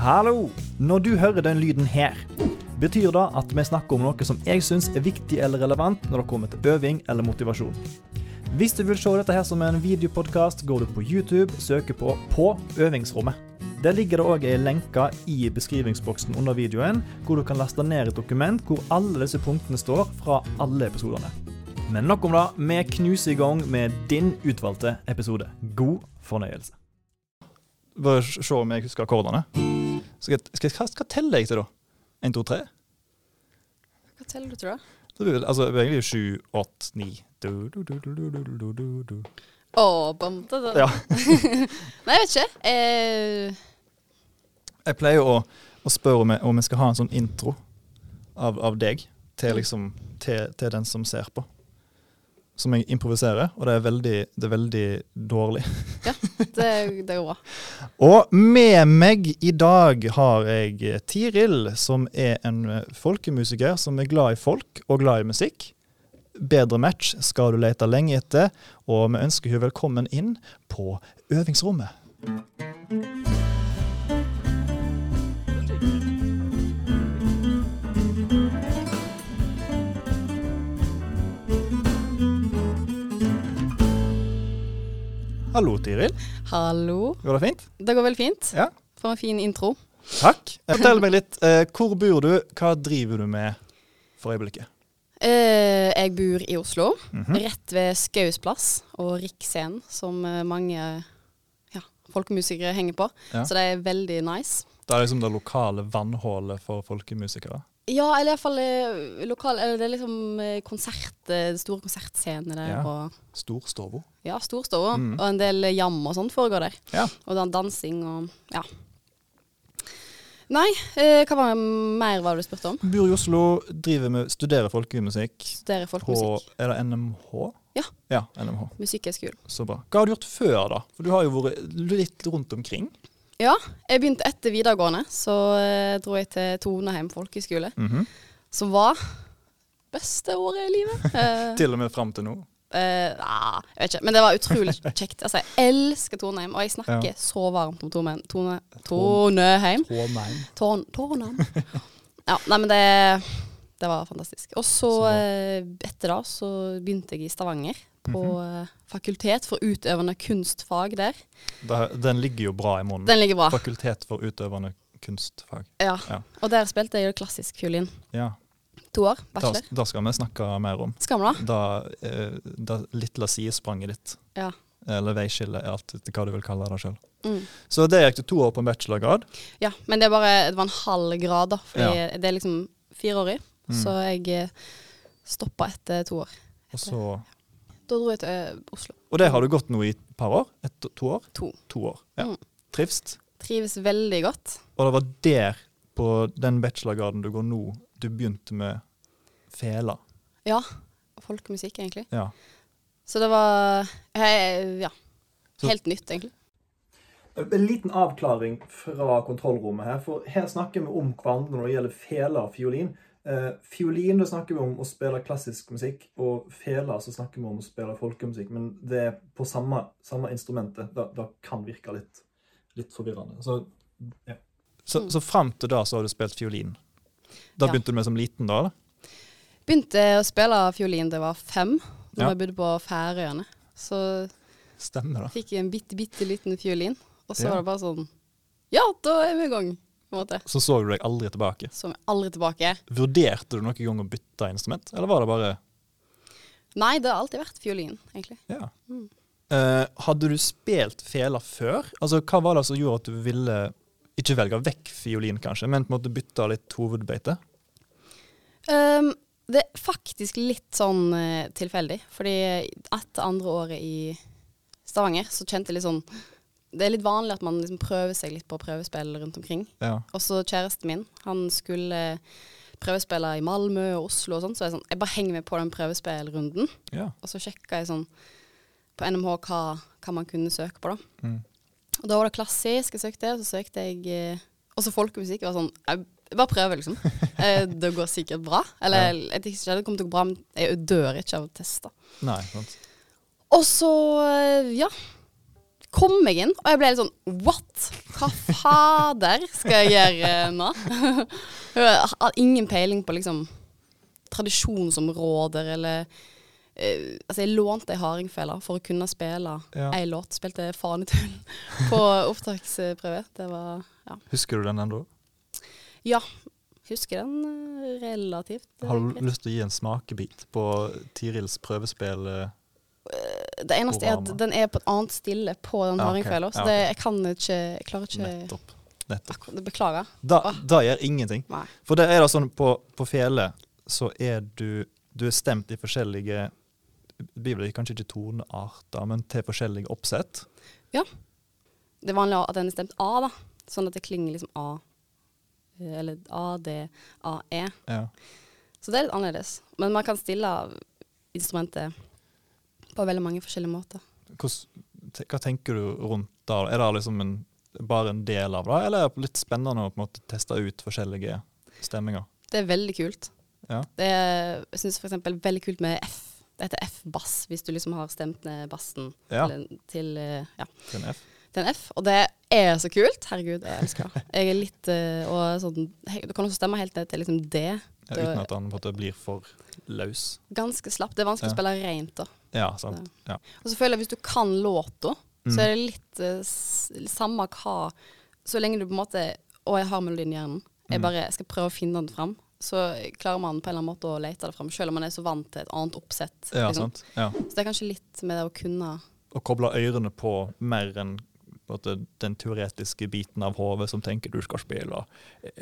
Hallo! Når du hører den lyden her, betyr det at vi snakker om noe som jeg syns er viktig eller relevant når det kommer til øving eller motivasjon. Hvis du vil se dette her som en videopodkast, går du på YouTube søker på 'På øvingsrommet'. Der ligger det òg ei lenke i beskrivingsboksen under videoen, hvor du kan laste ned et dokument hvor alle disse punktene står fra alle episodene. Men nok om det. Vi knuser i gang med din utvalgte episode. God fornøyelse. Bare se om jeg husker akkordene. Skal, skal, hva, hva teller jeg til, da? Én, to, tre? Hva teller du, til da? Det blir, altså, egentlig sju, åtte, ni Å, bom, da, da. Ja. Nei, jeg vet ikke. Eh. Jeg pleier å, å spørre om jeg, skal ha en sånn intro av, av deg til, mm. liksom, til, til den som ser på. Som jeg improviserer, og det er veldig, det er veldig dårlig. det, det går bra. Og med meg i dag har jeg Tiril, som er en folkemusiker som er glad i folk og glad i musikk. Bedre match skal du lete lenge etter, og vi ønsker henne velkommen inn på øvingsrommet. Hallo, Tiril. Hallo. Går det fint? Det går veldig fint. Ja. For en fin intro. Takk. Fortell meg litt. Eh, hvor bor du? Hva driver du med for øyeblikket? Eh, jeg bor i Oslo, Mhm. rett ved Skaus plass og Riksscenen, som eh, mange ja, folkemusikere henger på. Ja. Så det er veldig nice. Det er liksom det lokale vannhullet for folkemusikere. Ja, eller iallfall eh, lokal Eller det er liksom eh, konsert, eh, store konsertscener der, Ja. og Storstova. ja, storstova. Mm. Og en del jam og sånt foregår der. Ja. Og dan dansing og ja. Nei, eh, hva var mer var det du spurte om? Bor i Oslo, driver med, studerer folkemusikk Studerer på folkemusikk. Er det NMH? Ja. Ja, NMH. Musikkhøgskolen. Så bra. Hva har du gjort før, da? For du har jo vært litt rundt omkring. Ja, jeg begynte etter videregående, så eh, dro jeg til Toneheim folkehøgskole, Mhm. som var beste året i livet. Eh, Til og med fram til nå. Uh, nah, jeg vet ikke, men det var utrolig kjekt. Altså, jeg elsker Toneheim, og jeg snakker Ja. så varmt om Tone, tone, Toneheim. Trondheim. Tårn, Ja, nei, men det, det var fantastisk. Og så, eh, etter da, så begynte jeg i Stavanger, på mm -hmm. fakultet for utøvende kunstfag der. Den ligger jo bra i munnen. Den ligger bra. Fakultet for utøvende kunstfag. Ja. Ja. Og der spilte jeg jo klassisk fiolin. Ja. To år, bachelor. da skal vi snakke mer om. Skal vi da? Da, eh, da lille sidespranget ditt. Ja. Eller veiskille, alt etter hva du vil kalle det sjøl. Mm. Så det gikk du to år på en bachelorgrad. Ja, men det, bare, det var en halv grad, da. For Ja. det er liksom fireårig. Mm. Så jeg eh, stoppa etter to år. Og, så, Da dro jeg til eh, Oslo. og det har du gått nå i et par år? Et, to år? To. To år, ja. Mm. Trivst. Trives veldig godt. Og det var der, på den bachelorgraden du går nå, du begynte med fela. Ja. Folkemusikk, egentlig. Ja. Så det var Ja. Helt Så- nytt, egentlig. En liten avklaring fra kontrollrommet her, for her snakker vi om hverandre når det gjelder fele og fiolin. Eh, fiolin da snakker vi om å spille klassisk musikk, og fela så snakker vi om å spille folkemusikk. Men det er på samme, samme instrumentet. Det, det kan virke litt, litt forvirrende. Så Så, så fram til da så har du spilt fiolin. Da Ja. begynte du med som liten, da? eller? Begynte å spille fiolin da jeg var fem, da Ja. jeg bodde på Færøyene. Så Stemmer da. fikk jeg en bitte, bitte liten fiolin, og så Ja. var det bare sånn Ja, da er vi i gang, på en måte. Så så du deg aldri tilbake. Så meg aldri tilbake. Vurderte du noen gang å bytte instrument, eller var det bare Nei, det har alltid vært fiolin, egentlig. Ja. Mm. Uh, hadde du spilt fela før? Altså, Hva var det som gjorde at du ville ikke velge vekk fiolin, kanskje, men på en måte bytte litt hovedbeite? Um, det er faktisk litt sånn uh, tilfeldig, fordi etter andre året i Stavanger så kjente jeg litt sånn Det er litt vanlig at man liksom prøver seg litt på prøvespill rundt omkring. Ja. Og så kjæresten min, han skulle prøvespille i Malmö og Oslo og sånn, så jeg, sånn, jeg bare henger med på den prøvespillrunden. ja. Og så sjekka jeg sånn på NMH hva, hva man kunne søke på, da. Mm. Og da var det klassisk jeg søkte, og så søkte jeg eh, også folkemusikk. Jeg var sånn Jeg bare prøver, liksom. Eh, det går sikkert bra. Eller jeg tenkte ikke, det kommer til å gå bra, men jeg dør ikke av å teste. Nei, sant. Og så, eh, ja kom jeg inn, og jeg ble litt sånn What? Hva fader skal jeg gjøre eh, nå? jeg har ingen peiling på liksom tradisjonsområder eller uh, Altså, jeg lånte ei hardingfele for å kunne spille Ja. ei låt. Spilte Fanetun på opptaksprøve. Det var Ja. Husker du den ennå? ja. Husker den eh, relativt. eh, Har du lyst til å gi en smakebit på Tirils prøvespill? Det eneste er at den er på et annet stille på den Ja, hardingfela, så det, jeg kan ikke Jeg klarer ikke Nettopp. Nettopp. Beklager. Da, da gjør ingenting. Nei. For det er da sånn på, på fele så er du Du er stemt i forskjellige blir kanskje ikke tonearter, men til forskjellige oppsett. Ja. Det er vanlig at den er stemt A, da. Sånn at det klinger liksom A. Eh, Eller A, D, A, E. Ja. Så det er litt annerledes. Men man kan stille instrumentet på veldig mange forskjellige måter. Hva tenker du rundt da? Er det liksom en, bare en del av det, eller er det litt spennende å måte teste ut forskjellige stemminger? Det er veldig kult. Ja. Det er, jeg syns f.eks. veldig kult med F. Det heter F-bass, hvis du liksom har stemt ned bassen Ja. eller til, eh, ja, Til en F? til en F. Og det er så kult. Herregud, jeg elsker. Jeg er litt eh, og sånn Du kan også stemme helt ned til liksom D. Ja, uten at han blir for løs. Ganske slapp. Det er vanskelig Ja. å spille rent, da. Ja, sant. Ja. Og så føler jeg hvis du kan låta, Mm. så er det litt uh, samme hva Så lenge du på en måte Å, jeg har melodien i hjernen. Jeg Mm. bare skal prøve å finne den fram. Så klarer man på en eller annen måte å lete det fram, selv om man er så vant til et annet oppsett. Ja, liksom. sant. Ja. Så det er kanskje litt med det å kunne Å koble ørene på mer enn den teoretiske biten av hodet som tenker du skal spille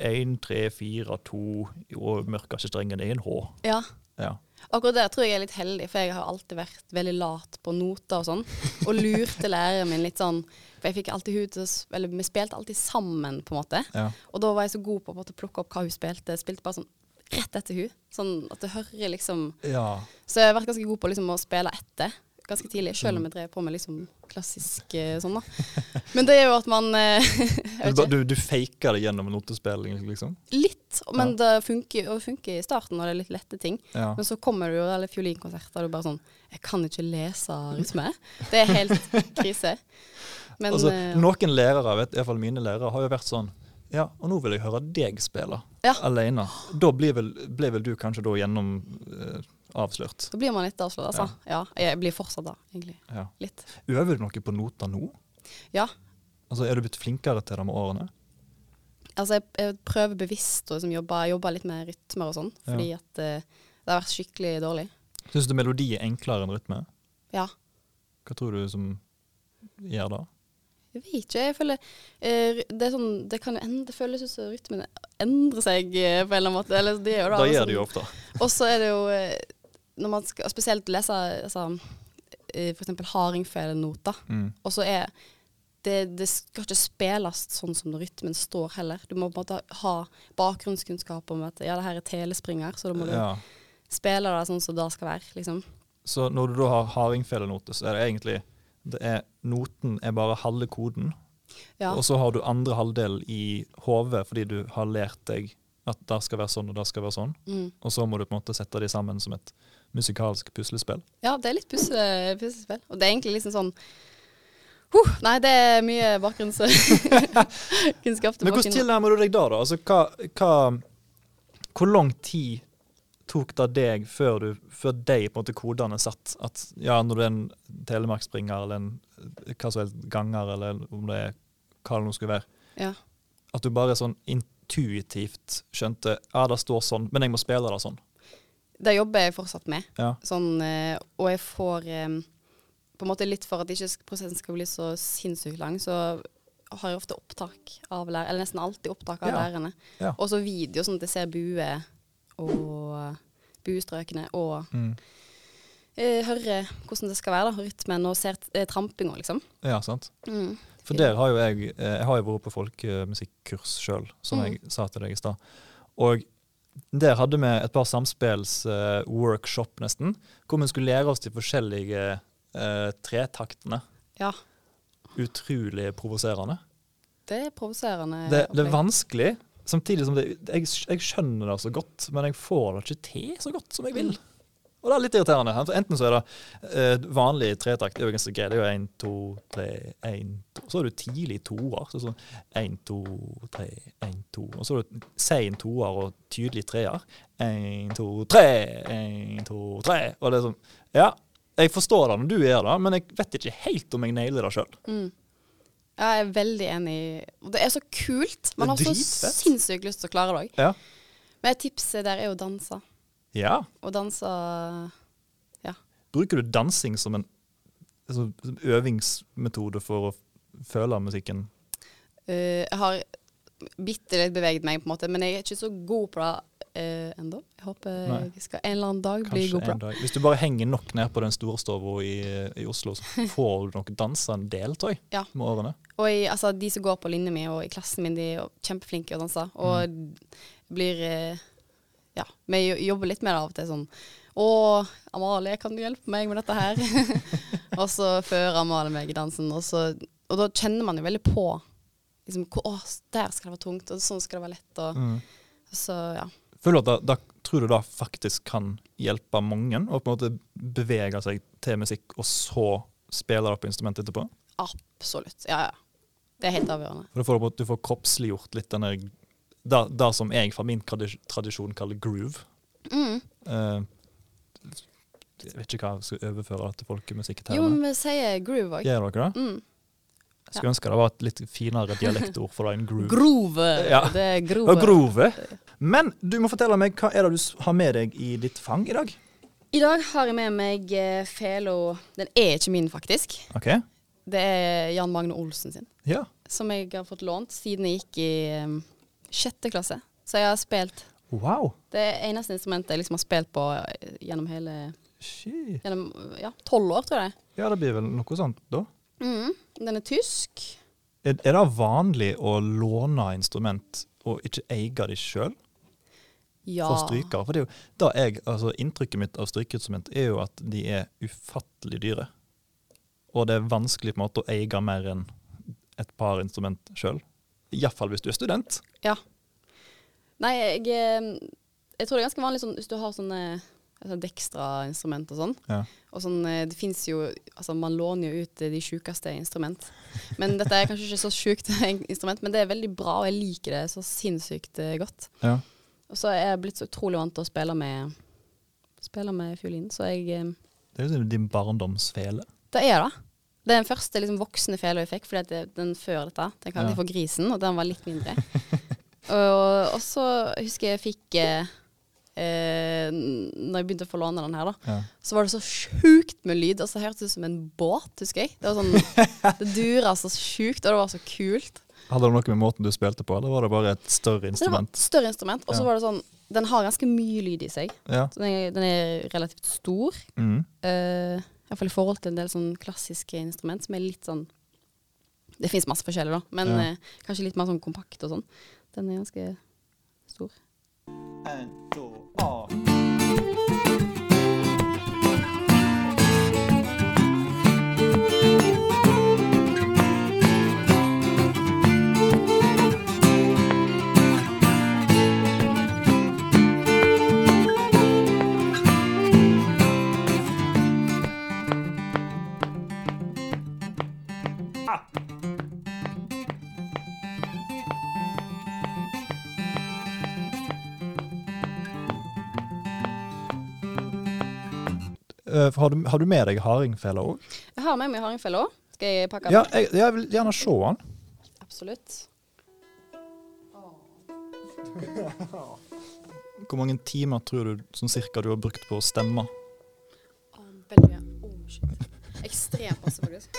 én, tre, fire, to og mørkeste strengen er en H. Ja. Ja. Akkurat der tror jeg jeg er litt heldig, for jeg har alltid vært veldig lat på noter og sånn. Og lurte læreren min litt sånn For jeg fikk alltid hun til Eller vi spilte alltid sammen, på en måte. ja. Og da var jeg så god på å på plukke opp hva hun spilte. Spilte bare sånn rett etter hun. Sånn at du hører liksom ja. Så jeg har vært ganske god på liksom å spille etter ganske tidlig, selv om jeg drev på med liksom klassisk eh, sånn, da. Men det er jo at man eh, Du, du, du faker det gjennom notespilling, liksom? Litt, men det funker, funker i starten når det er litt lette ting. Ja. Men så kommer det jo alle fiolinkonserter, og du bare sånn Jeg kan ikke lese rytme. Det er helt krise. Men altså, eh, noen lærere, vet, fall mine lærere, har jo vært sånn Ja, og nå vil jeg høre deg spille Ja. alene. Da ble vel, ble vel du kanskje da gjennom avslørt. da blir man litt avslørt, altså. Ja. Jeg blir fortsatt da, egentlig. Ja. Litt. Øver du noe på noter nå? Ja. Altså, Er du blitt flinkere til det med årene? Altså, jeg, jeg prøver bevisst å liksom, jobbe, jobbe litt med rytmer og sånn, Ja. fordi at uh, det har vært skikkelig dårlig. Syns du melodi er enklere enn rytme? Ja. Hva tror du som gjør det? Jeg vet ikke. Jeg føler uh, Det er sånn Det kan jo endre, føles ut som rytmen endrer seg uh, på en eller annen måte. Eller det gjør det. Da gjør gjør det jo ofte. Og så er det jo Når man skal spesielt lese altså, f.eks. for eksempel hardingfelenoter, Mm. og så er det, det skal ikke spilles sånn som rytmen står heller. Du må på en måte ha bakgrunnskunnskap om at ja, det her er telespringer, så da må du Ja. spille det sånn som det skal være, liksom. Så når du da har hardingfelenote, så er det egentlig det er, Noten er bare halve koden, Ja. og så har du andre halvdel i hodet fordi du har lært deg at det skal være sånn og det skal være sånn. Mm. Og så må du på en måte sette de sammen som et musikalsk puslespill. Ja, det er litt puslespill. Og det er egentlig liksom sånn huh, Nei, det er mye bakgrunnskunnskap. Men hvordan tilnærmer du deg da? da? Altså, hva, hva, hvor lang tid tok det deg før, du, før de på en måte kodene satt? At ja, når du er en telemarkspringer eller en hva som helst ganger, eller om det er hva det nå skulle være, Ja. at du bare sånn intuitivt skjønte ja, det står sånn, men jeg må spille det sånn. Det jobber jeg fortsatt med. Ja. Sånn, eh, og jeg får eh, På en måte litt for at ikke prosessen skal bli så sinnssykt lang, så har jeg ofte opptak av lærerne. eller nesten alltid opptak av Ja. lærerne. Ja. Og så video, sånn at jeg ser bue og buestrøkene, og Mm. eh, hører hvordan det skal være, da, rytmen, og ser eh, trampinga, liksom. Ja, sant. Mm. For der har jo jeg Jeg har jo vært på folkemusikkurs sjøl, som Mm. jeg sa til deg i stad. Og der hadde vi et par samspillsworkshop, uh, nesten, hvor vi skulle lære oss de forskjellige uh, tretaktene. Ja. Utrolig provoserende. Det er provoserende. Det, det er vanskelig, samtidig som det, jeg, jeg skjønner det så godt, men jeg får det ikke til så godt som jeg vil. Og det er litt irriterende. Enten så er det eh, vanlig tretakt, det er jo ganske greit. Det er jo én, to, tre, én, to. Så er du tidlig toer. Så sånn én, to, tre, én, to. Og så er du sein toer og tydelig treer. Én, to, tre, én, to, tre. Og det er sånn Ja, jeg forstår det når du gjør det, men jeg vet ikke helt om jeg nailer det sjøl. Mm. Ja, jeg er veldig enig. Det er så kult. Man har så sinnssykt lyst til å klare det òg. Ja. Men et tips der er å danse. Ja. Og dansa Ja. Bruker du dansing som en altså, øvingsmetode for å føle musikken? Uh, Jeg har bitte litt beveget meg, på en måte, men jeg er ikke så god på det uh, ennå. Jeg håper Nei. jeg skal en eller annen dag bli god på det. Hvis du bare henger nok ned på den storstova i, i Oslo, så får du nok dansa en del, tror jeg, Ja. med årene. Og jeg, altså, de som går på linja mi og i klassen min, de er kjempeflinke kjempeflinke å danse. Og Mm. blir eh, Ja, vi jo- jobber litt med det av og til sånn Å, Amalie, kan du hjelpe meg med dette her? og så fører Amalie meg i dansen, og, så, og da kjenner man jo veldig på liksom, Å, der skal det være tungt, og sånn skal det være lett. Og, Mm. så ja. Føler du at da, da, tror du da faktisk kan hjelpe mange å på en måte bevege seg til musikk, og så spille det på instrumentet etterpå? Absolutt. Ja, ja. Det er helt avgjørende. For da får du, du får kroppsliggjort litt denne det, det som jeg fra min tradisjon kaller groove. Mm. Uh, jeg vet ikke hva jeg skal overføre til til Jo, men vi sier groove òg. Gjør dere det? Mm. Jeg skulle ønske det var et litt finere dialektord for det enn groove. Grove. Ja. Det er grove. Grove. Men du må fortelle meg, hva er det du har med deg i ditt fang i dag? I dag har jeg med meg eh, fela Den er ikke min, faktisk. Ok? Det er Jan Magne Olsen sin. Ja. Som jeg har fått lånt siden jeg gikk i eh, sjette klasse. Så jeg har spilt Wow. Det eneste instrumentet jeg liksom har spilt på eh, gjennom hele Shit. Gjennom ja, tolv år, tror jeg. Ja, det blir vel noe sånt, da. Mm, Den er tysk. Er, er det vanlig å låne instrument og ikke eie de sjøl Ja. for strykere? For det er jo da jeg, altså Inntrykket mitt av strykeinstrument er jo at de er ufattelig dyre. Og det er vanskelig på en måte å eie mer enn et par instrument sjøl. Iallfall hvis du er student. Ja. Nei, jeg, eh, jeg tror det er ganske vanlig sånn hvis du har sånne altså Dextra-instrument og sånn. Ja. Og sånn, eh, det fins jo Altså, man låner jo ut eh, de sjukeste instrument. Men dette er kanskje ikke så sjukt instrument, men det er veldig bra, og jeg liker det så sinnssykt godt. Ja. Og så er jeg blitt så utrolig vant til å spille med Spille med fiolin, så jeg Det er jo din barndomsfele. Det er det. Det er den første liksom, voksne fela jeg fikk, fordi den før dette, den kalte Ja. jeg for Grisen, og den var litt mindre. og, og så husker jeg jeg fikk eh, eh, Når jeg begynte å få låne den her, da, Ja. så var det så sjukt med lyd. Altså, det hørtes ut som en båt, husker jeg. Det var sånn, det dura så sjukt, og det var så kult. Hadde det noe med måten du spilte på, eller var det bare et større Så det var instrument? et større instrument, og så Ja. var det sånn Den har ganske mye lyd i seg. Ja. Så den, er, den er relativt stor. Mm. Uh, Iallfall i forhold til en del sånn klassiske instrument som er litt sånn Det fins masse forskjellig, da, men Ja. eh, kanskje litt mer sånn kompakt og sånn. Den er ganske stor. Eh, har, du, har du med deg hardingfela òg? Jeg har med meg hardingfela òg. Skal jeg pakke den? Ja, jeg, jeg vil gjerne se den. Absolutt. Hvor mange timer tror du sånn cirka du har brukt på å stemme? Å, veldig mye. Oh, shit. Ekstremt masse, faktisk.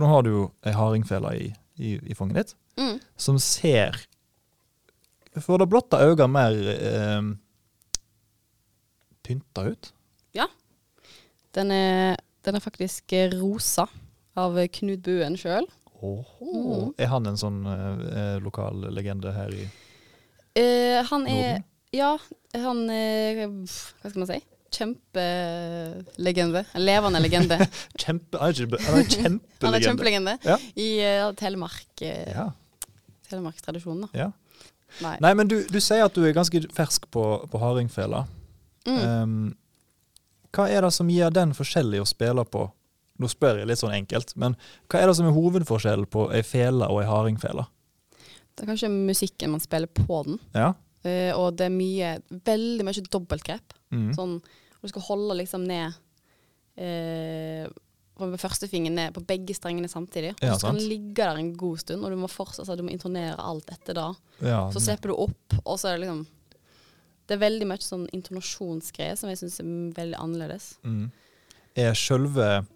For nå har du jo ei hardingfele i, i, i fanget ditt, Mm. som ser For det blotte øyne mer eh, pynta ut. Den, er, den er faktisk rosa av Knut Buen sjøl. Mm. Er han en sånn eh, lokal legende her i Eh, han er Norden? Ja, han er Hva skal man si? Kjempelegende. En levende legende. Kjempe, han er ikke- han er kjempelegende. kjempelegende Ja. i uh, Telemark. uh, Ja, Telemarkstradisjonen, da. ja. Nei. Nei, men du, du sier at du er ganske fersk på, på hardingfela. Mm. Um, hva er det som gir den forskjellig å spille på? Nå spør jeg litt sånn enkelt, men hva er det som er hovedforskjellen på ei fele og ei hardingfele? Det er kanskje musikken man spiller på den. Ja? Uh, og det er mye, veldig mye dobbeltgrep. Mm. Sånn, og du skal holde liksom ned eh, med første fingeren ned på begge strengene samtidig. Og så skal den ligge der en god stund, og du må fortsatt, altså, du må intonere alt etter da. ja Så slipper du opp, og så er det liksom Det er veldig mye sånn intonasjonsgreier som jeg syns er veldig annerledes. mm. Er sjølve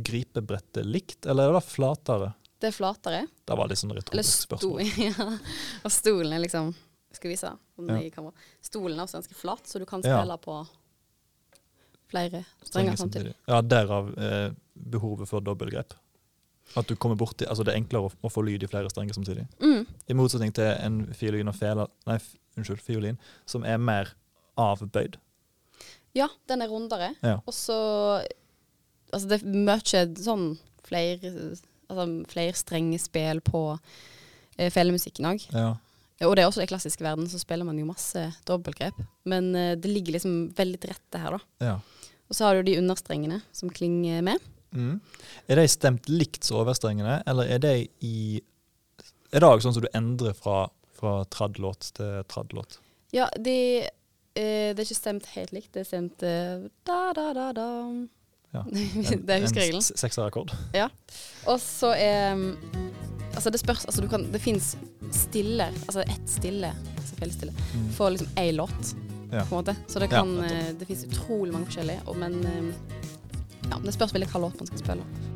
gripebrettet likt, eller er det flatere? Det er flatere. Det var litt sånn retorisk spørsmål. ja. Og stolen er liksom Skal vi vise den Ja. i kamera. Stolen er også ganske flat, så du kan Ja. spille på flere strenger samtidig. Ja, derav eh, behovet for dobbeltgrep. At du kommer borti, altså Det er enklere å, å få lyd i flere strenger samtidig. Mm. I motsetning til en fiolin og fele, nei, unnskyld, fiolin, som er mer avbøyd. Ja, den er rundere. Ja. Og så Altså, det er mye sånn flere Altså flerstrengespill på eh, felemusikken òg. Ja. Og det er også i klassisk verden, så spiller man jo masse dobbeltgrep. Men eh, det ligger liksom veldig til rette her, da. ja. Og så har du de understrengene som klinger med. Mm. Er de stemt likt som overstrengene, eller er de i Er det òg sånn som du endrer fra, fra tradd-låt til tradd-låt? Ja, de eh, Det er ikke stemt helt likt. Det er stemt eh, da, da, da, da. Ja. det er huskeregelen. En s- Ja. Og så er Altså, det spørs Altså, du kan Det fins stiller, altså ett stille, altså stille, Mm. for liksom én låt, Ja. på en måte. Så det kan ja, eh, Det fins utrolig mange forskjellige, men eh, ja, det spørs veldig hva låt man skal spille.